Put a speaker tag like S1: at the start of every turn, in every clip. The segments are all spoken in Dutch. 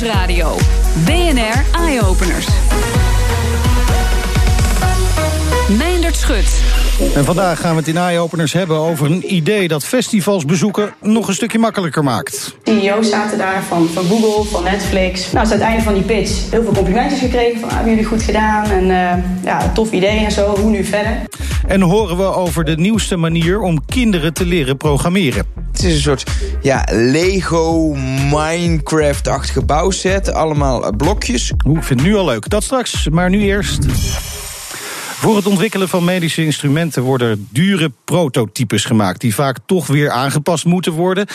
S1: Nieuwsradio. BNR Eye Openers. Schut.
S2: En vandaag gaan we het in Eye-Openers hebben over een idee dat festivals bezoeken nog een stukje makkelijker maakt.
S3: CEO's zaten daar van, van Google, van Netflix. Nou, is het einde van die pitch heel veel complimentjes gekregen van ah, hebben jullie goed gedaan en uh, ja, tof idee en zo, hoe nu verder?
S2: En horen we over de nieuwste manier om kinderen te leren programmeren.
S4: Het is een soort ja, Lego, Minecraft-achtige bouwset. Allemaal blokjes.
S2: Oeh, ik vind het nu al leuk. Dat straks, maar nu eerst... Voor het ontwikkelen van medische instrumenten worden dure prototypes gemaakt, die vaak toch weer aangepast moeten worden.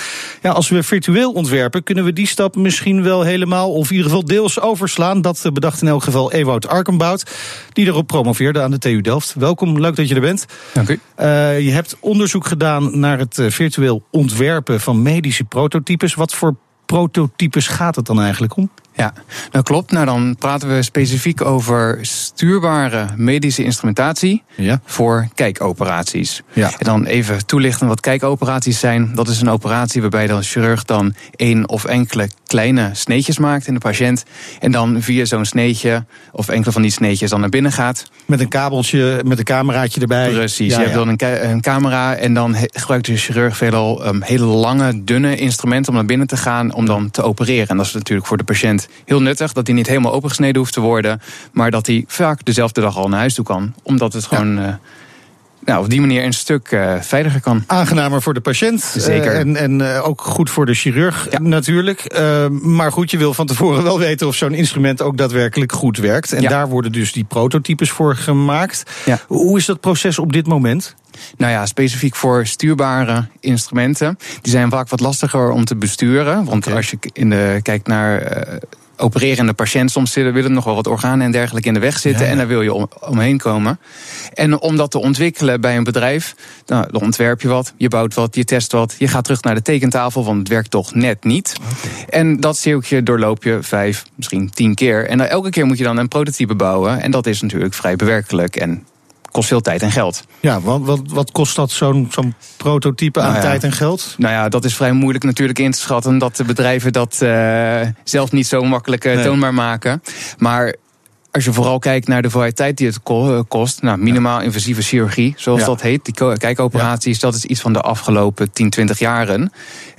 S2: Ja, als we virtueel ontwerpen, kunnen we die stap misschien wel helemaal, of in ieder geval deels overslaan. Dat bedacht in elk geval Ewout Arkenbout, die erop promoveerde aan de TU Delft. Welkom, leuk dat je er bent.
S5: Dank u.
S2: Uh, je hebt onderzoek gedaan naar het uh, virtueel ontwerpen van medische prototypes. Wat voor prototypes gaat het dan eigenlijk om?
S5: Ja, dat klopt. Nou, dan praten we specifiek over stuurbare medische instrumentatie
S2: ja.
S5: voor kijkoperaties.
S2: Ja.
S5: En dan even toelichten wat kijkoperaties zijn. Dat is een operatie waarbij de chirurg dan één of enkele kleine sneetjes maakt in de patiënt. En dan via zo'n sneetje of enkele van die sneetjes dan naar binnen gaat.
S2: Met een kabeltje, met een cameraatje erbij.
S5: Precies, ja, je hebt dan een, een, camera en dan gebruikt de chirurg veelal um, hele lange, dunne instrumenten om naar binnen te gaan om dan te opereren. En dat is natuurlijk voor de patiënt heel nuttig. Dat hij niet helemaal opengesneden hoeft te worden. Maar dat hij vaak dezelfde dag al naar huis toe kan. Omdat het gewoon. Ja. Nou, op die manier een stuk uh, veiliger kan.
S2: Aangenamer voor de patiënt.
S5: Zeker.
S2: Uh, en en uh, ook goed voor de chirurg ja. natuurlijk. maar goed, je wil van tevoren wel weten of zo'n instrument ook daadwerkelijk goed werkt. En
S5: ja.
S2: daar worden dus die prototypes voor gemaakt.
S5: Ja.
S2: Hoe is dat proces op dit moment?
S5: Nou ja, specifiek voor stuurbare instrumenten. Die zijn vaak wat lastiger om te besturen. Want
S2: okay.
S5: als je in de, kijkt naar opererende patiënt. Soms willen nog wel wat organen en dergelijke in de weg zitten.
S2: Ja.
S5: En daar wil je om, omheen komen. En om dat te ontwikkelen bij een bedrijf, nou, dan ontwerp je wat, je bouwt wat, je test wat. Je gaat terug naar de tekentafel, want het werkt toch net niet.
S2: Okay.
S5: En dat cirkeltje doorloop je vijf, misschien tien keer. En elke keer moet je dan een prototype bouwen. En dat is natuurlijk vrij bewerkelijk en kost veel tijd en geld.
S2: Ja, wat, wat, wat kost dat zo'n zo'n prototype aan
S5: Nou ja.
S2: tijd en geld?
S5: Nou ja, dat is vrij moeilijk natuurlijk in te schatten. Dat de bedrijven dat uh, zelf niet zo makkelijk
S2: Nee.
S5: toonbaar maken. Maar als je vooral kijkt naar de tijd die het eh, kost. Nou, minimaal invasieve chirurgie, zoals
S2: Ja.
S5: dat heet. Die ko- kijkoperaties, dat is iets van de afgelopen 10, 20 jaren.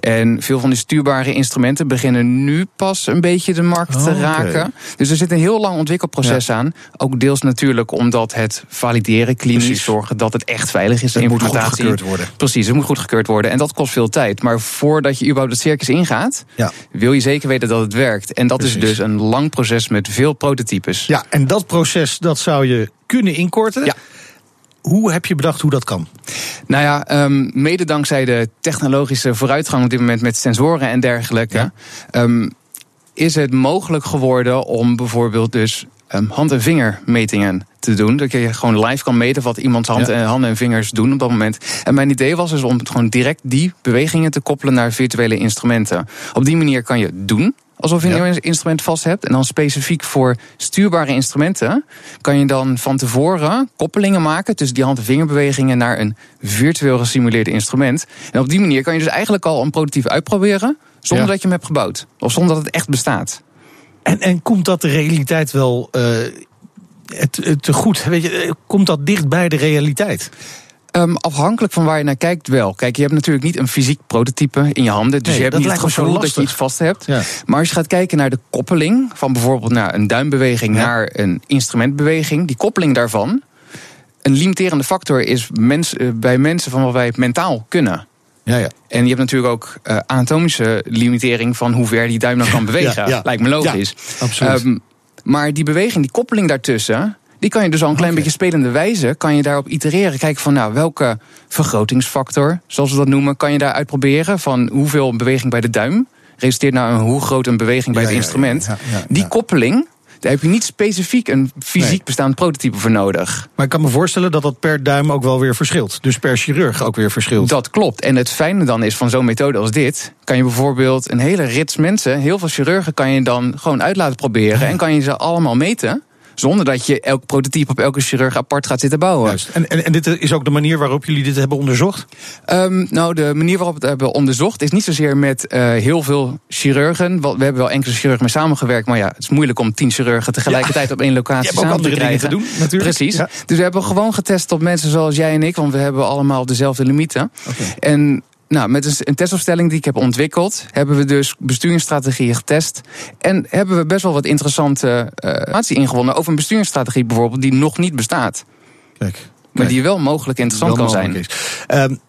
S5: En veel van die stuurbare instrumenten beginnen nu pas een beetje de markt
S2: Oh,
S5: te
S2: oké.
S5: raken. Dus er zit een heel lang ontwikkelproces aan. Ook deels natuurlijk omdat het valideren klinisch
S2: Precies.
S5: zorgen dat het echt veilig is.
S2: Het moet goedgekeurd worden.
S5: Precies, het moet goedgekeurd worden. En dat kost veel tijd. Maar voordat je überhaupt het circus ingaat,
S2: Ja.
S5: wil je zeker weten dat het werkt. En dat
S2: Precies.
S5: is dus een lang proces met veel prototypes.
S2: Ja, en dat proces dat zou je kunnen inkorten.
S5: Ja.
S2: Hoe heb je bedacht hoe dat kan?
S5: Nou ja, um, mede dankzij de technologische vooruitgang op dit moment met sensoren en dergelijke,
S2: Ja.
S5: um, is het mogelijk geworden om bijvoorbeeld dus um, hand- en vingermetingen te doen. Dat je gewoon live kan meten wat iemands hand
S2: Ja.
S5: en handen en vingers doen op dat moment. En mijn idee was dus om gewoon direct die bewegingen te koppelen naar virtuele instrumenten. Op die manier kan je doen. Alsof je
S2: Ja.
S5: een instrument vast hebt. En dan specifiek voor stuurbare instrumenten kan je dan van tevoren koppelingen maken tussen die hand- en vingerbewegingen naar een virtueel gesimuleerd instrument. En op die manier kan je dus eigenlijk al een prototype uitproberen zonder
S2: Ja.
S5: dat je hem hebt gebouwd. Of zonder dat het echt bestaat.
S2: En, en komt dat de realiteit wel uh, het, het te goed? Weet je, eh, komt dat dicht bij de realiteit?
S5: Um, afhankelijk van waar je naar kijkt wel. Kijk, je hebt natuurlijk niet een fysiek prototype in je handen. Dus
S2: Nee,
S5: je hebt niet het gevoel dat je iets vast hebt.
S2: Ja.
S5: Maar als je gaat kijken naar de koppeling van bijvoorbeeld naar een duimbeweging
S2: Ja.
S5: naar een instrumentbeweging, die koppeling daarvan. Een limiterende factor is mens, uh, bij mensen van wat wij mentaal kunnen.
S2: Ja, ja.
S5: En je hebt natuurlijk ook uh, anatomische limitering van hoe ver die duim dan kan bewegen.
S2: Ja.
S5: Lijkt me logisch.
S2: Absoluut.
S5: Um, maar die beweging, die koppeling daartussen, die kan je dus al een klein beetje spelende wijze, kan je daarop itereren. Kijken van nou, welke vergrotingsfactor, zoals we dat noemen, kan je daar uitproberen. Van hoeveel beweging bij de duim resulteert nou een hoe groot een beweging bij
S2: Ja,
S5: het instrument.
S2: ja, ja, ja,
S5: die koppeling, daar heb je niet specifiek een fysiek
S2: Nee.
S5: bestaand prototype voor nodig.
S2: Maar ik kan me voorstellen dat dat per duim ook wel weer verschilt. Dus per chirurg ook weer verschilt.
S5: Dat klopt. En het fijne dan is van zo'n methode als dit, kan je bijvoorbeeld een hele rits mensen, heel veel chirurgen, kan je dan gewoon uit laten proberen. En kan je ze allemaal meten. Zonder dat je elk prototype op elke chirurg apart gaat zitten bouwen.
S2: Juist. En, en, en dit is ook de manier waarop jullie dit hebben onderzocht?
S5: Um, nou, de manier waarop we het hebben onderzocht is niet zozeer met uh, heel veel chirurgen. We hebben wel enkele chirurgen mee samengewerkt, maar ja, het is moeilijk om tien chirurgen tegelijkertijd ja. op één locatie samen te krijgen.
S2: te doen, natuurlijk.
S5: Precies. Ja. Dus we hebben gewoon getest op mensen zoals jij en ik, want we hebben allemaal dezelfde limieten. Okay. En nou, met een testopstelling die ik heb ontwikkeld, hebben we dus besturingsstrategieën getest. En hebben we best wel wat interessante informatie uh, ingewonnen over een besturingsstrategie bijvoorbeeld, die nog niet bestaat.
S2: Kijk. Kijk.
S5: Maar die wel mogelijk interessant
S2: wel
S5: kan
S2: mogelijk
S5: zijn.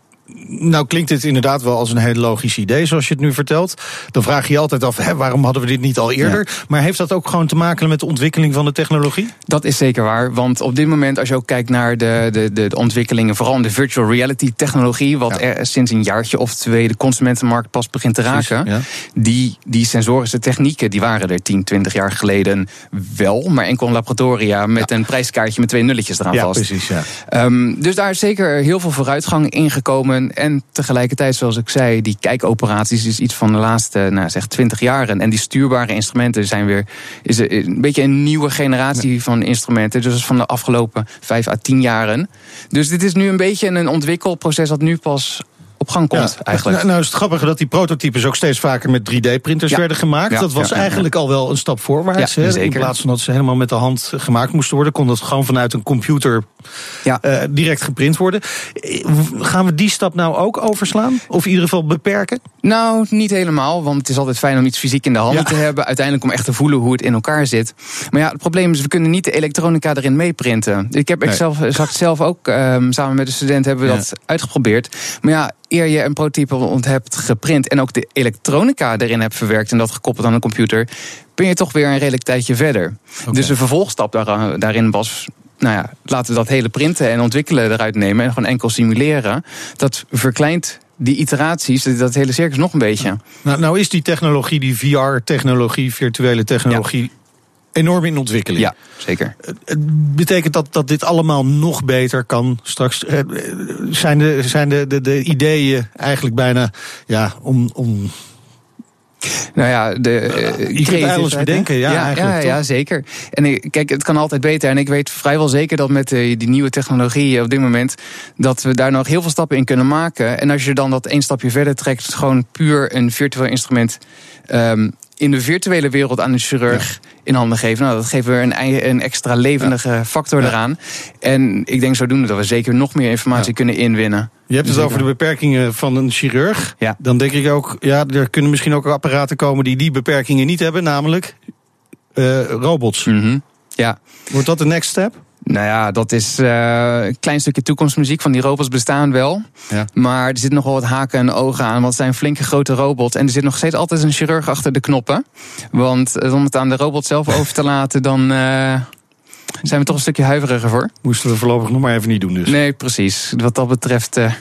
S2: Nou klinkt dit inderdaad wel als een heel logisch idee, zoals je het nu vertelt. Dan vraag je je altijd af, hè, waarom hadden we dit niet al eerder? Ja. Maar heeft dat ook gewoon te maken met de ontwikkeling van de technologie?
S5: Dat is zeker waar, want op dit moment, als je ook kijkt naar de, de, de, de ontwikkelingen, vooral in de virtual reality technologie, wat ja. er sinds een jaartje of twee de consumentenmarkt pas begint te raken, ja. die, die sensorische technieken, die waren er 10, 20 jaar geleden wel, maar enkel in laboratoria met een prijskaartje met twee nulletjes eraan
S2: ja,
S5: vast.
S2: Precies, ja.
S5: Um, dus daar is zeker heel veel vooruitgang in gekomen. En tegelijkertijd, zoals ik zei, die kijkoperaties is iets van de laatste nou, zeg 20 jaren. En die stuurbare instrumenten zijn weer is een beetje een nieuwe generatie ja. van instrumenten. Dus van de afgelopen 5 à 10 jaren. Dus dit is nu een beetje een ontwikkelproces dat nu pas op gang komt.
S2: Ja.
S5: Eigenlijk.
S2: Nou, nou is het grappige dat die prototypes ook steeds vaker met 3D-printers
S5: Ja.
S2: werden gemaakt.
S5: Ja,
S2: Dat was eigenlijk al wel een stap voorwaarts. Hè? In plaats van dat ze helemaal met de hand gemaakt moesten worden, kon dat gewoon vanuit een computer
S5: Ja.
S2: eh, direct geprint worden. Eh, Gaan we die stap nou ook overslaan? Of in ieder geval beperken?
S5: Nou, niet helemaal, want het is altijd fijn om iets fysiek in de handen te hebben. Uiteindelijk om echt te voelen hoe het in elkaar zit. Maar ja, het probleem is, we kunnen niet de elektronica erin meeprinten. Ik heb
S2: Nee.
S5: ik zelf, zag het zelf ook, ehm, samen met de student hebben we dat uitgeprobeerd. Maar ja, eer je een prototype hebt geprint en ook de elektronica erin hebt verwerkt en dat gekoppeld aan een computer, ben je toch weer een redelijk tijdje verder. Dus de vervolgstap daar, daarin was. Nou ja, laten we dat hele printen en ontwikkelen eruit nemen en gewoon enkel simuleren. Dat verkleint die iteraties, dat hele circus nog een beetje.
S2: Nou, nou is die technologie, die VR-technologie, virtuele technologie, enorm in ontwikkeling.
S5: Ja, zeker.
S2: Het betekent dat, dat dit allemaal nog beter kan straks. eh, Zijn de, zijn de, de, de ideeën eigenlijk bijna ja, om, om
S5: Nou ja, de, eh,
S2: je kunt alles bedenken, ja,
S5: ja, ja, ja, zeker. En kijk, het kan altijd beter. En ik weet vrijwel zeker dat met eh, die nieuwe technologie op dit moment... dat we daar nog heel veel stappen in kunnen maken. En als je dan dat één stapje verder trekt... gewoon puur een virtueel instrument... ehm, in de virtuele wereld aan een chirurg in handen geven. Nou, dat geeft weer een, een extra levendige factor
S2: Ja.
S5: eraan. En ik denk zodoende dat we zeker nog meer informatie kunnen inwinnen.
S2: Je hebt het
S5: Zeker.
S2: over de beperkingen van een chirurg.
S5: Ja.
S2: Dan denk ik ook, ja, er kunnen misschien ook apparaten komen die die beperkingen niet hebben, namelijk eh, robots.
S5: Mhm. Ja.
S2: Wordt dat de next step?
S5: Nou ja, dat is eh, een klein stukje toekomstmuziek. Van die robots bestaan wel.
S2: Ja.
S5: Maar er zitten nog wel wat haken en ogen aan. Want het zijn flinke grote robots. En er zit nog steeds altijd een chirurg achter de knoppen. Want eh, om het aan de robot zelf over te laten, dan eh, zijn we toch een stukje huiveriger voor.
S2: Moesten we voorlopig nog maar even niet doen dus.
S5: Nee, precies. Wat dat betreft eh,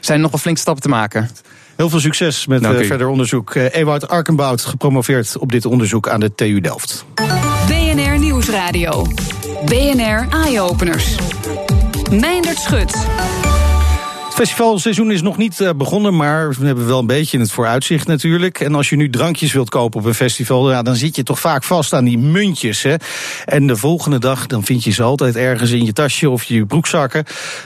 S5: zijn er nog wel flinke stappen te maken.
S2: Heel veel succes met verder onderzoek. Ewout Arkenbout, gepromoveerd op dit onderzoek aan de TU Delft.
S1: BNR Nieuwsradio. BNR Eye Openers. Meindert Schut.
S2: Festivalseizoen is nog niet eh, begonnen, maar we hebben wel een beetje in het vooruitzicht natuurlijk. En als je nu drankjes wilt kopen op een festival, ja, dan zit je toch vaak vast aan die muntjes. Hè? En de volgende dag dan vind je ze altijd ergens in je tasje of je broekzakken.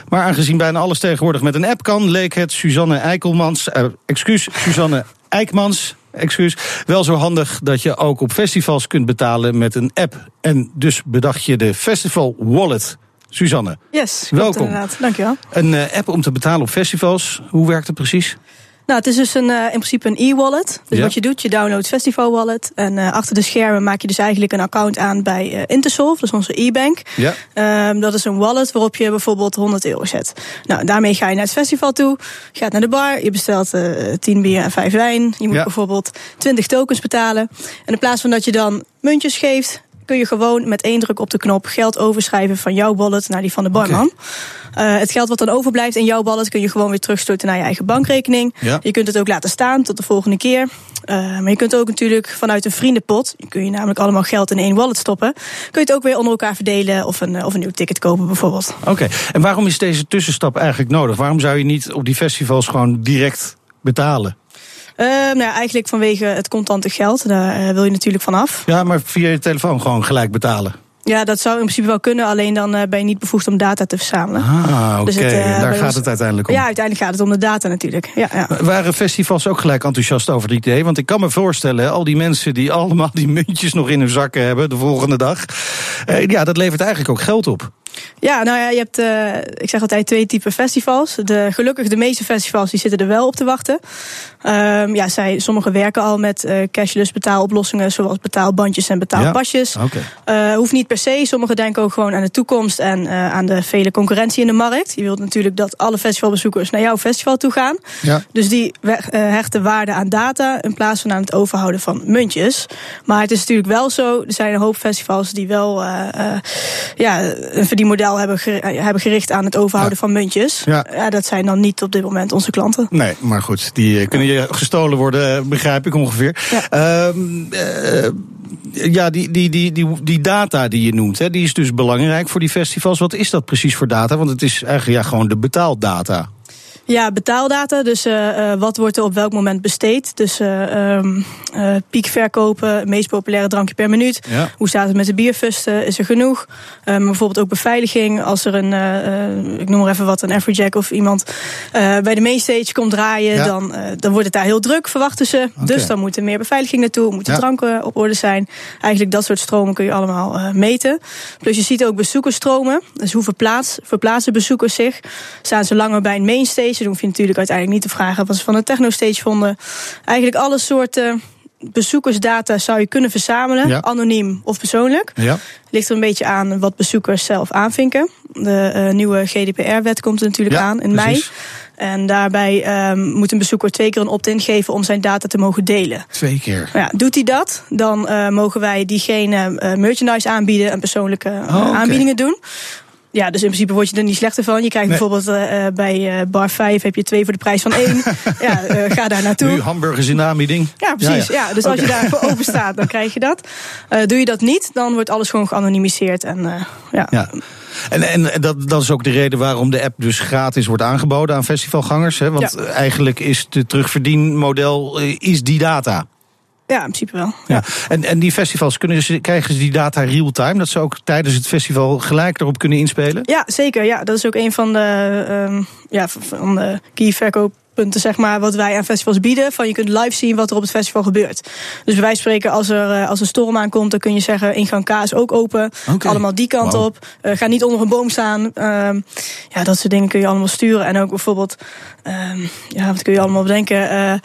S2: Maar aangezien bijna alles tegenwoordig met een app kan, leek het Suzanne Eikelmans, eh, excuus, Suzanne Eikmans. Excuus. Wel zo handig dat je ook op festivals kunt betalen met een app. En dus bedacht je de Festival Wallet. Suzanne,
S6: Yes,
S2: Welkom.
S6: inderdaad. Dankjewel.
S2: een eh, app om te betalen op festivals. Hoe werkt het precies?
S6: Nou, het is dus een, eh, in principe een e-wallet. Dus
S2: Ja.
S6: wat je doet, je downloadt Festival Wallet. En eh, achter de schermen maak je dus eigenlijk een account aan bij eh, Intersolve, dat is onze e-bank.
S2: Ja.
S6: Ehm, dat is een wallet waarop je bijvoorbeeld 100 euro zet. Nou, daarmee ga je naar het festival toe, gaat naar de bar, je bestelt eh 10 bier en 5 wijn. Je moet
S2: Ja.
S6: bijvoorbeeld 20 tokens betalen. En in plaats van dat je dan muntjes geeft, kun je gewoon met één druk op de knop geld overschrijven van jouw wallet naar die van de barman. Eh, het geld wat dan overblijft in jouw wallet kun je gewoon weer terugstorten naar je eigen bankrekening.
S2: Ja.
S6: Je kunt het ook laten staan tot de volgende keer. Eh, maar je kunt ook natuurlijk vanuit een vriendenpot, je kun je namelijk allemaal geld in één wallet stoppen, kun je het ook weer onder elkaar verdelen of een, eh, of een nieuw ticket kopen bijvoorbeeld.
S2: Oké, en waarom is deze tussenstap eigenlijk nodig? Waarom zou je niet op die festivals gewoon direct betalen?
S6: Eh, nou ja, eigenlijk vanwege het contante geld, daar eh, wil je natuurlijk vanaf.
S2: Ja, maar via je telefoon gewoon gelijk betalen.
S6: Ja, dat zou in principe wel kunnen, alleen dan uh, ben je niet bevoegd om data te verzamelen.
S2: Ah, oké, dus uh, daar gaat het uiteindelijk om.
S6: Ja, uiteindelijk gaat het om de data natuurlijk. Ja, ja.
S2: Waren festivals ook gelijk enthousiast over het idee? Want ik kan me voorstellen, al die mensen die allemaal die muntjes nog in hun zakken hebben de volgende dag. Uh, ja, dat levert eigenlijk ook geld op.
S6: Ja, nou ja, je hebt, uh, ik zeg altijd twee typen festivals. De, gelukkig de meeste festivals die zitten er wel op te wachten. Um, ja, zij, sommigen werken al met uh, cashless betaaloplossingen, zoals betaalbandjes en betaalpasjes.
S2: Ja, okay.
S6: uh, hoeft niet per se. Sommigen denken ook gewoon aan de toekomst en aan de vele concurrentie in de markt. Je wilt natuurlijk dat alle festivalbezoekers naar jouw festival toe gaan.
S2: Ja.
S6: Dus die hechten waarde aan data in plaats van aan het overhouden van muntjes. Maar het is natuurlijk wel zo, er zijn een hoop festivals die wel ja, een verdienmodel hebben, hebben gericht aan het overhouden
S2: ja.
S6: van muntjes.
S2: Ja.
S6: ja, dat zijn dan niet op dit moment onze klanten.
S2: Nee, maar goed, die kunnen je gestolen worden, begrijp ik ongeveer.
S6: Ja,
S2: um, uh, ja die, die, die, die, die data die je noemt, hè, die is dus belangrijk voor die festivals. Wat is dat precies voor data? Want het is eigenlijk ja, gewoon de betaaldata.
S6: Ja, betaaldata. Dus uh, uh, wat wordt er op welk moment besteed? Dus uh, um, piekverkopen, meest populaire drankje per minuut.
S2: Ja.
S6: Hoe staat het met de bierfusten? Is er genoeg? Um, bijvoorbeeld ook beveiliging. Als er een, ik noem maar even wat, een Afrojack of iemand bij de mainstage komt draaien,
S2: ja.
S6: dan, dan wordt het daar heel druk, verwachten ze.
S2: Okay.
S6: Dus dan moet er meer beveiliging naartoe, moeten
S2: Ja.
S6: dranken op orde zijn. Eigenlijk dat soort stromen kun je allemaal meten. Plus je ziet ook bezoekersstromen. Dus hoe verplaats, verplaatsen bezoekers zich? Staan ze langer bij een mainstage? Dan hoef je natuurlijk uiteindelijk niet te vragen wat ze van de technostage vonden. Eigenlijk alle soorten bezoekersdata zou je kunnen verzamelen,
S2: Ja.
S6: anoniem of persoonlijk.
S2: Ja.
S6: Ligt er een beetje aan wat bezoekers zelf aanvinken. De uh, nieuwe GDPR-wet komt er natuurlijk
S2: Ja,
S6: aan in
S2: precies.
S6: mei. En daarbij um, moet een bezoeker twee keer een opt-in geven om zijn data te mogen delen.
S2: Twee keer.
S6: Ja, doet hij dat, dan uh, mogen wij diegene uh, merchandise aanbieden en persoonlijke
S2: Oh, okay.
S6: aanbiedingen doen. Ja, dus in principe word je er niet slechter van. Je krijgt
S2: Nee.
S6: bijvoorbeeld uh, bij uh, bar 5 heb je twee voor de prijs van één. ja, uh, ga daar naartoe.
S2: Nu hamburgers in de aanbieding.
S6: Ja, precies. Ja, ja. Dus als je daarvoor open staat, dan krijg je dat. Doe je dat niet, dan wordt alles gewoon geanonimiseerd. En, ja.
S2: Ja. En, en dat, dat is ook de reden waarom de app dus gratis wordt aangeboden aan festivalgangers. Hè? Want eigenlijk is het terugverdienmodel eh, is die data.
S6: Ja, in principe wel.
S2: Ja. En, en die festivals, kunnen ze, krijgen ze die data real-time? Dat ze ook tijdens het festival gelijk erop kunnen inspelen?
S6: Ja, zeker. Ja, dat is ook een van de, um, ja, van de key verkooppunten, zeg maar, wat wij aan festivals bieden. Van je kunt live zien wat er op het festival gebeurt. Dus bij wijze van spreken, als er uh, als een storm aankomt, dan kun je zeggen, ingang K is ook open.
S2: Okay.
S6: Allemaal die kant
S2: Wow.
S6: op. Uh, ga niet onder een boom staan. Um, ja, dat soort dingen kun je allemaal sturen. En ook bijvoorbeeld, um, ja, wat kun je allemaal bedenken? Uh,
S2: Ja,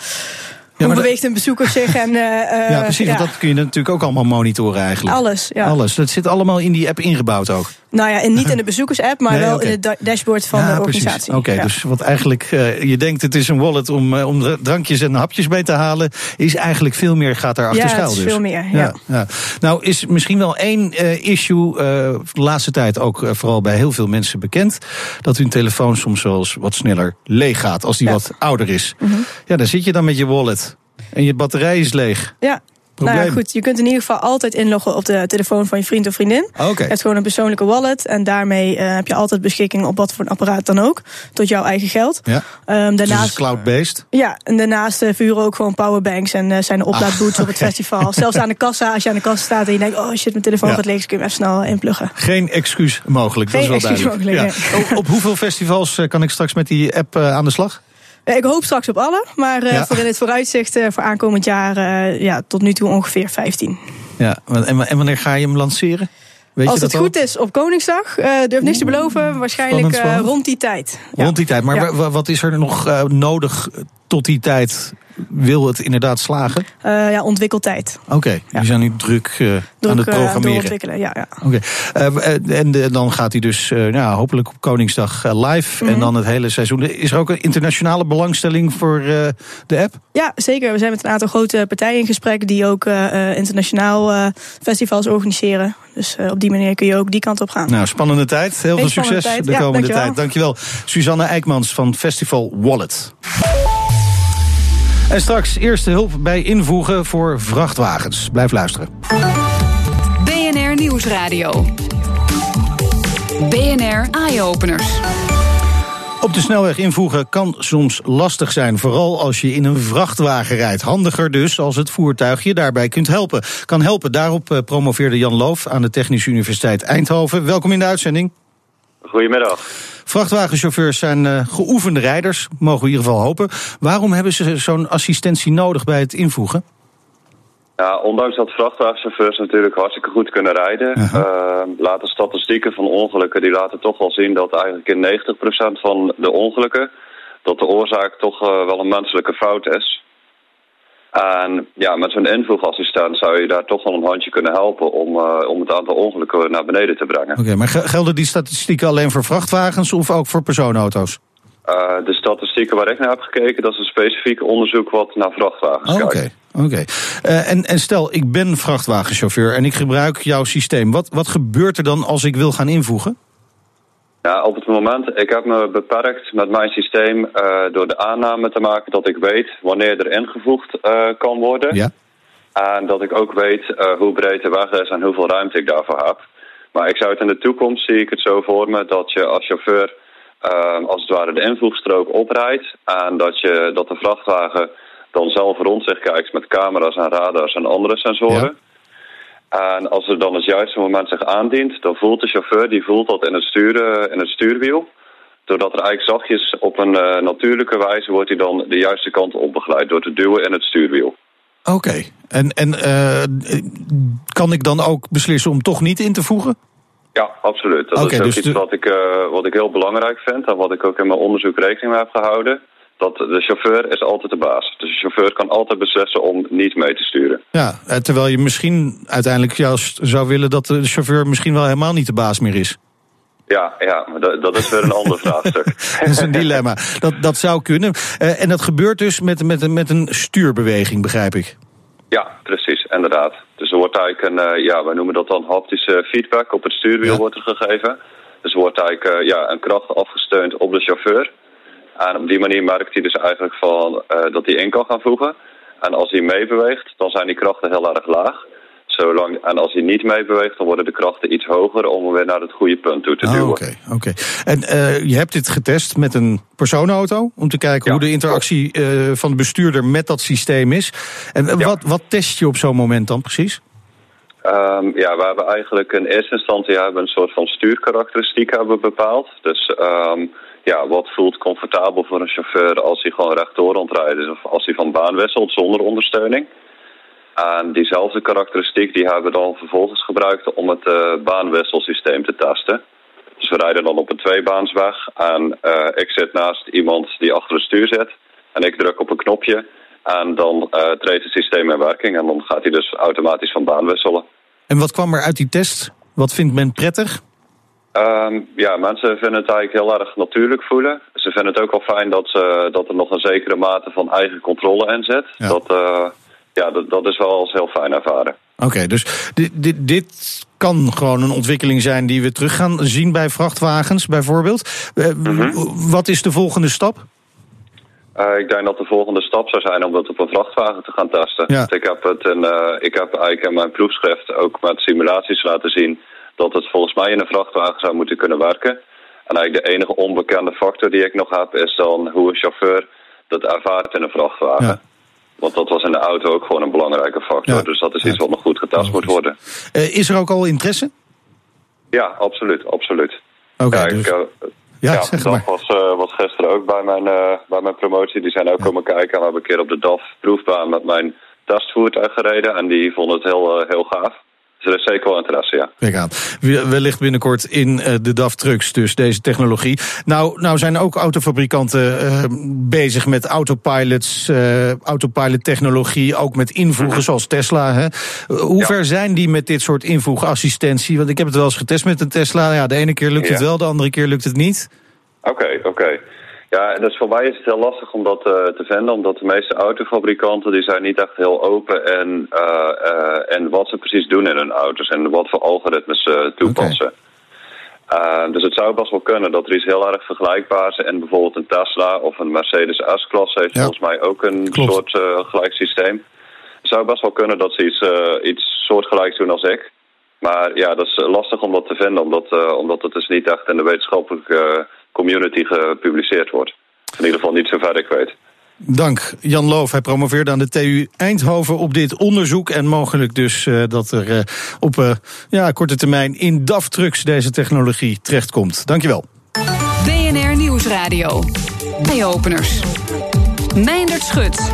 S6: hoe beweegt een bezoeker zich? En, uh,
S2: ja, precies.
S6: ja.
S2: Want dat kun je natuurlijk ook allemaal monitoren eigenlijk.
S6: Alles, ja.
S2: Alles. Dat zit allemaal in die app ingebouwd ook.
S6: Nou ja, en niet in de bezoekersapp, maar
S2: Nee,
S6: wel in het da- dashboard van
S2: ja,
S6: de organisatie.
S2: Oké, okay,
S6: ja.
S2: dus wat eigenlijk uh, je denkt het is een wallet om, uh, om drankjes en hapjes mee te halen, is eigenlijk veel meer gaat daar achter
S6: ja,
S2: schuil.
S6: is
S2: dus.
S6: veel meer. Ja.
S2: Ja, ja. Nou is misschien wel één uh, issue de laatste tijd ook vooral bij heel veel mensen bekend, dat hun telefoon soms wel eens wat sneller leeg gaat als die
S6: Ja.
S2: wat ouder is.
S6: Mhm.
S2: Ja, dan zit je dan met je wallet en je batterij is leeg.
S6: Ja.
S2: Probleem.
S6: Nou ja, goed, je kunt in ieder geval altijd inloggen op de telefoon van je vriend of vriendin.
S2: Oké.
S6: Je hebt gewoon een persoonlijke wallet en daarmee uh, heb je altijd beschikking op wat voor een apparaat dan ook. Tot jouw eigen geld.
S2: Ja.
S6: Um,
S2: Dus
S6: daarnaast,
S2: is cloud-based.
S6: ja, en daarnaast uh, vuren ook gewoon powerbanks en uh, zijn er oplaadboots
S2: Ah,
S6: op het festival. Zelfs aan de kassa, als je aan de kassa staat en je denkt, oh shit, mijn telefoon
S2: Ja.
S6: gaat leeg, dus kun je hem even snel inpluggen.
S2: Geen excuus mogelijk, dat
S6: Geen
S2: is wel duidelijk.
S6: mogelijk,
S2: Ja. Op, op hoeveel festivals eh, kan ik straks met die app eh, aan de slag?
S6: Uh, ik hoop straks op alle, maar
S2: Ja.
S6: voor in het vooruitzicht uh, voor aankomend jaar, ja, tot nu toe ongeveer 15.
S2: Ja, en, en wanneer ga je hem lanceren? Weet
S6: Als het goed is op Koningsdag, uh, durf niks te beloven, waarschijnlijk
S2: spannend, spannend.
S6: Uh, rond die tijd.
S2: Rond die tijd. Maar
S6: Ja.
S2: wa- wat is er nog uh, nodig tot die tijd? Wil het inderdaad slagen?
S6: Uh, ja, ontwikkeltijd.
S2: Oké, okay,
S6: Ja.
S2: die zijn nu druk, uh,
S6: Druk
S2: aan het programmeren.
S6: doorontwikkelen, ja. ja.
S2: Oké, okay. en dan gaat hij dus nou, hopelijk op Koningsdag live.
S6: Mhm.
S2: Mm -hmm. En dan het hele seizoen. Is er ook een internationale belangstelling voor de app?
S6: Ja, zeker. We zijn met een aantal grote partijen in gesprek die ook internationaal festivals organiseren. Dus uh, op die manier kun je ook die kant op gaan.
S2: Nou, spannende tijd. Heel veel succes
S6: tijd.
S2: de
S6: ja,
S2: komende
S6: dankjewel.
S2: tijd. Dankjewel. Suzanne Eijkmans van Festival Wallet. En straks eerste hulp bij invoegen voor vrachtwagens. Blijf luisteren.
S1: BNR Nieuwsradio. BNR Eye-Openers.
S2: Op de snelweg invoegen kan soms lastig zijn, vooral als je in een vrachtwagen rijdt. Handiger dus als het voertuig je daarbij kunt helpen. Kan helpen, daarop eh, promoveerde Jan Loof aan de Technische Universiteit Eindhoven. Welkom in de uitzending.
S7: Goedemiddag.
S2: Vrachtwagenchauffeurs zijn uh, geoefende rijders, mogen we in ieder geval hopen. Waarom hebben ze zo'n assistentie nodig bij het invoegen?
S7: Ja, ondanks dat vrachtwagenchauffeurs natuurlijk hartstikke goed kunnen rijden, uh -huh. uh, laten statistieken van ongelukken die laten toch wel zien dat eigenlijk in 90% van de ongelukken dat de oorzaak toch uh, wel een menselijke fout is. En ja, met zo'n invoegassistent zou je daar toch wel een handje kunnen helpen om, uh, om het aantal ongelukken naar beneden te brengen.
S2: Oké, okay, maar gelden die statistieken alleen voor vrachtwagens of ook voor personenauto's?
S7: Uh, de statistieken waar ik naar heb gekeken, dat is een specifiek onderzoek wat naar vrachtwagens
S2: oh,
S7: kijkt.
S2: Okay, oké. Okay. Uh, en, en stel, ik ben vrachtwagenchauffeur en ik gebruik jouw systeem. Wat, wat gebeurt er dan als ik wil gaan invoegen?
S7: Ja, op het moment, ik heb me beperkt met mijn systeem uh, door de aanname te maken dat ik weet wanneer er ingevoegd uh, kan worden.
S2: Ja.
S7: En dat ik ook weet uh, hoe breed de weg is en hoeveel ruimte ik daarvoor heb. Maar ik zou het in de toekomst, zie ik het zo voor me, dat je als chauffeur als het ware de invoegstrook oprijdt. En dat, je, dat de vrachtwagen dan zelf rond zich kijkt met camera's en radars en andere sensoren. Ja. En als er dan het juiste moment zich aandient, dan voelt de chauffeur die voelt dat in het, stuur, in het stuurwiel. Doordat er eigenlijk zachtjes op een uh, natuurlijke wijze wordt hij dan de juiste kant op begeleid door te duwen in het stuurwiel.
S2: Oké, okay. en, en uh, kan ik dan ook beslissen om toch niet in te voegen?
S7: Ja, absoluut. Dat
S2: okay,
S7: is ook
S2: dus
S7: iets
S2: de...
S7: wat, ik, uh, wat ik heel belangrijk vind en wat ik ook in mijn onderzoek rekening mee heb gehouden dat de chauffeur is altijd de baas. Dus de chauffeur kan altijd beslissen om niet mee te sturen.
S2: Ja, terwijl je misschien uiteindelijk juist zou willen dat de chauffeur misschien wel helemaal niet de baas meer is.
S7: Ja, ja dat, dat is weer een ander vraagstuk.
S2: dat is een dilemma. Dat, dat zou kunnen. Uh, en dat gebeurt dus met, met, met een stuurbeweging, begrijp ik.
S7: Ja, precies, inderdaad. Dus er wordt eigenlijk een, uh, ja, wij noemen dat dan haptische feedback op het stuurwiel ja. wordt er gegeven. Dus er wordt eigenlijk ja, een kracht afgesteund op de chauffeur. En op die manier merkt hij dus eigenlijk van, uh, dat hij in kan gaan voegen. En als hij meebeweegt, dan zijn die krachten heel erg laag. Zolang, en als hij niet meebeweegt, dan worden de krachten iets hoger om hem weer naar het goede punt toe te duwen.
S2: Oh, Oké, okay, oké. Okay. En uh, je hebt dit getest met een personenauto om te kijken ja, hoe de interactie uh, van de bestuurder met dat systeem is. En ja. wat, wat test je op zo'n moment dan precies?
S7: Um, ja, we hebben eigenlijk in eerste instantie hebben een soort van stuurkarakteristiek hebben bepaald. Dus um, ja, wat voelt comfortabel voor een chauffeur als hij gewoon rechtdoor rondrijdt of als hij van baan wisselt zonder ondersteuning. En diezelfde karakteristiek die hebben we dan vervolgens gebruikt om het uh, baanwisselsysteem te testen. Dus we rijden dan op een tweebaansweg en uh, ik zit naast iemand die achter het stuur zit en ik druk op een knopje en dan uh, treedt het systeem in werking en dan gaat hij dus automatisch van baan wisselen.
S2: En wat kwam er uit die test? Wat vindt men prettig?
S7: Um, ja, mensen vinden het eigenlijk heel erg natuurlijk voelen. Ze vinden het ook wel fijn dat, ze, dat er nog een zekere mate van eigen controle in zit.
S2: Ja.
S7: Dat, uh, ja, dat, dat is wel als heel fijn ervaren.
S2: Oké, okay, dus dit, dit, dit kan gewoon een ontwikkeling zijn die we terug gaan zien bij vrachtwagens bijvoorbeeld. Uh. Wat is de volgende stap?
S7: Uh, ik denk dat de volgende stap zou zijn om dat op een vrachtwagen te gaan testen.
S2: Ja.
S7: Ik, heb het in, uh, ik heb eigenlijk in mijn proefschrift ook met simulaties laten zien dat het volgens mij in een vrachtwagen zou moeten kunnen werken. En eigenlijk de enige onbekende factor die ik nog heb is dan hoe een chauffeur dat ervaart in een vrachtwagen.
S2: Ja.
S7: Want dat was in de auto ook gewoon een belangrijke factor.
S2: Ja.
S7: Dus dat is iets wat nog goed getest
S2: Oh,
S7: moet worden.
S2: Uh, is er ook al interesse?
S7: Ja, absoluut, absoluut.
S2: Oké, okay, dus...
S7: uh,
S2: ja,
S7: ja,
S2: zeg
S7: DAF
S2: maar.
S7: was, uh, was gisteren ook bij mijn, bij mijn promotie. Die zijn ook komen kijken. En we hebben een keer op de DAF proefbaan met mijn testvoertuig gereden. En die vonden het heel, heel gaaf. Dus er is zeker wel interesse, ja.
S2: Kijk aan. Wellicht binnenkort in uh, de DAF trucks, dus deze technologie. Nou, nou zijn ook autofabrikanten uh, bezig met autopilots, uh, autopilot technologie, ook met invoegen zoals Tesla. Hè. Hoe ver zijn die met dit soort invoegassistentie? Want ik heb het wel eens getest met een Tesla. Ja, de ene keer lukt het wel, de andere keer lukt het niet.
S7: Oké, oké. Ja, dus voor mij is het heel lastig om dat uh, te vinden, omdat de meeste autofabrikanten die zijn niet echt heel open en, uh, uh, en wat ze precies doen in hun auto's en wat voor algoritmes ze toepassen. Okay. dus het zou best wel kunnen dat er iets heel erg vergelijkbaars en bijvoorbeeld een Tesla of een Mercedes S-klasse heeft
S2: Ja.
S7: volgens mij ook een
S2: Klopt.
S7: soort gelijk systeem. Het zou best wel kunnen dat ze iets, iets soortgelijks doen als ik. Maar ja, dat is lastig om dat te vinden, omdat, omdat het dus niet echt in de wetenschappelijke community gepubliceerd wordt. In ieder geval niet zover ik weet.
S2: Dank, Jan Loof. Hij promoveerde aan de TU Eindhoven op dit onderzoek. En mogelijk dus uh, dat er uh, op uh, ja, korte termijn in DAF-trucks deze technologie terechtkomt. Dankjewel.
S1: BNR Nieuwsradio. Eye-openers. Meindert Schut.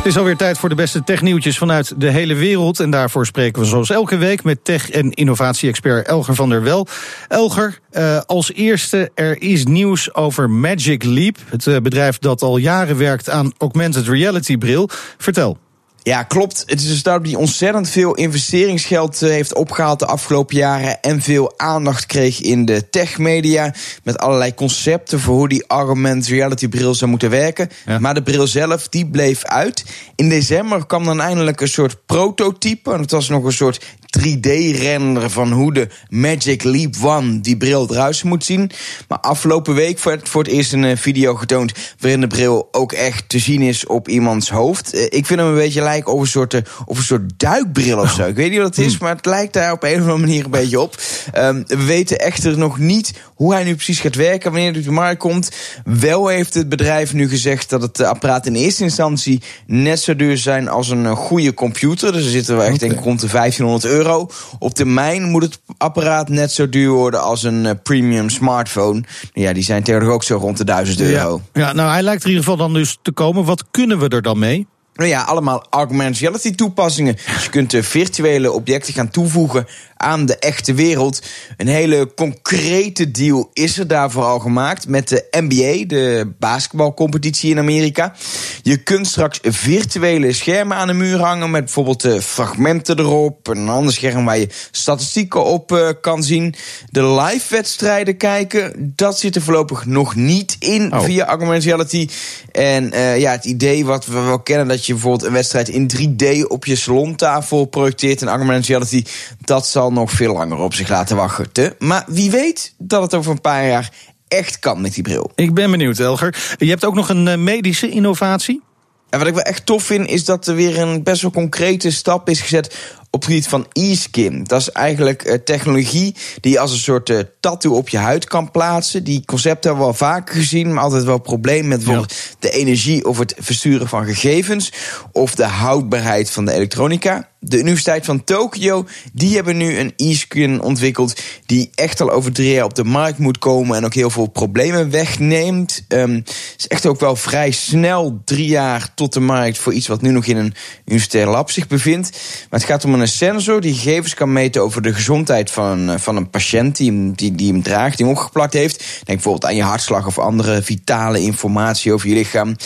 S2: Het is alweer tijd voor de beste technieuwtjes vanuit de hele wereld. En daarvoor spreken we zoals elke week met tech- en innovatie-expert Elger van der Wel. Elger, uh, als eerste, er is nieuws over Magic Leap. Het uh, bedrijf dat al jaren werkt aan augmented reality bril. Vertel.
S4: Ja, klopt. Het is een start die ontzettend veel investeringsgeld heeft opgehaald de afgelopen jaren. En veel aandacht kreeg in de techmedia. Met allerlei concepten voor hoe die augmented reality bril zou moeten werken. Ja. Maar de bril zelf, die bleef uit. In december kwam dan eindelijk een soort prototype. En het was nog een soort 3D-render van hoe de Magic Leap One die bril eruit moet zien. Maar afgelopen week werd voor het eerst een video getoond waarin de bril ook echt te zien is op iemands hoofd. Ik vind hem een beetje lijken op een soort, of een soort duikbril of zo. Ik weet niet wat het is, maar het lijkt daar op een of andere manier een beetje op. Um, we weten echter nog niet hoe hij nu precies gaat werken, wanneer hij op de markt komt. Wel heeft het bedrijf nu gezegd dat het apparaat in eerste instantie net zo duur zijn als een goede computer. Dus er zitten we echt okay. denk ik rond de 1500 euro euro. Op termijn moet het apparaat net zo duur worden als een uh, premium smartphone. Ja, die zijn tegenwoordig ook zo rond de 1000 euro.
S2: Ja, ja, nou hij lijkt er in ieder geval dan dus te komen. Wat kunnen we er dan mee?
S4: Nou ja, allemaal augmented reality toepassingen. Dus je kunt virtuele objecten gaan toevoegen aan de echte wereld. Een hele concrete deal is er daarvoor al gemaakt met de NBA, de basketbalcompetitie in Amerika. Je kunt straks virtuele schermen aan de muur hangen met bijvoorbeeld fragmenten erop. Een ander scherm waar je statistieken op kan zien. De live wedstrijden kijken, dat zit er voorlopig nog niet in oh. via augmented reality. En uh, ja, het idee wat we wel kennen, dat je bijvoorbeeld een wedstrijd in 3D op je salontafel projecteert in augmented reality, dat zal nog veel langer op zich laten wachten. Maar wie weet dat het over een paar jaar echt kan met die bril.
S2: Ik ben benieuwd, Elger. Je hebt ook nog een medische innovatie?
S4: En wat ik wel echt tof vind, is dat er weer een best wel concrete stap is gezet op het gebied van e-skin. Dat is eigenlijk uh, technologie die je als een soort uh, tattoo op je huid kan plaatsen. Die concepten hebben we al vaker gezien, maar altijd wel probleem met bijvoorbeeld ja. de energie of het versturen van gegevens of de houdbaarheid van de elektronica. De Universiteit van Tokio, die hebben nu een e-skin ontwikkeld die echt al over drie jaar op de markt moet komen en ook heel veel problemen wegneemt. Um, is echt ook wel vrij snel drie jaar tot de markt voor iets wat nu nog in een universitair lab zich bevindt. Maar het gaat om een sensor die gegevens kan meten over de gezondheid van, van een patiënt die hem, die, die hem draagt, die hem opgeplakt heeft. Denk bijvoorbeeld aan je hartslag of andere vitale informatie over je lichaam.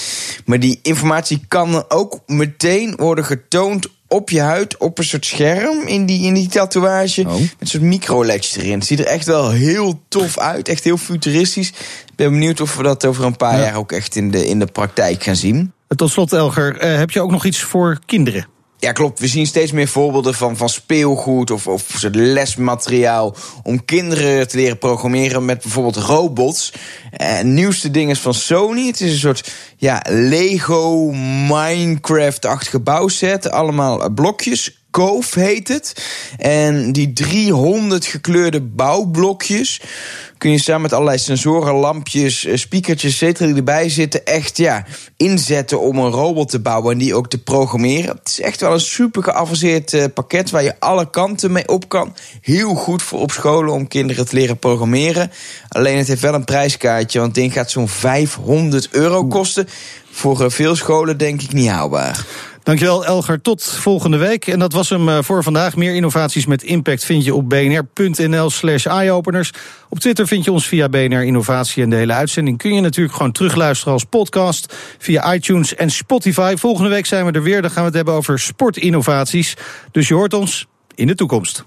S4: Maar die informatie kan ook meteen worden getoond op je huid op een soort scherm in die, in die tatoeage. Oh. Met een soort microLEDs erin. Het ziet er echt wel heel tof uit. Echt heel futuristisch. Ik ben benieuwd of we dat over een paar ja. jaar ook echt in de, in de praktijk gaan zien.
S2: Tot slot, Elger, uh, heb je ook nog iets voor kinderen?
S4: Ja, klopt. We zien steeds meer voorbeelden van, van speelgoed of, of lesmateriaal om kinderen te leren programmeren met bijvoorbeeld robots. En nieuwste ding is van Sony. Het is een soort ja, Lego Minecraft-achtige bouwset. Allemaal blokjes. Cove heet het. En die 300 gekleurde bouwblokjes kun je samen met allerlei sensoren, lampjes, speakertjes, etc. die erbij zitten, echt ja, inzetten om een robot te bouwen en die ook te programmeren. Het is echt wel een super geavanceerd uh, pakket waar je alle kanten mee op kan. Heel goed voor op scholen om kinderen te leren programmeren. Alleen het heeft wel een prijskaartje, want ding gaat zo'n 500 euro kosten. Voor veel scholen denk ik niet haalbaar.
S2: Dankjewel Elger, tot volgende week. En dat was hem voor vandaag. Meer innovaties met impact vind je op bnr.nl slash eyeopeners. Op Twitter vind je ons via BNR Innovatie. En de hele uitzending kun je natuurlijk gewoon terugluisteren als podcast... via iTunes en Spotify. Volgende week zijn we er weer. Dan gaan we het hebben over sportinnovaties. Dus je hoort ons in de toekomst.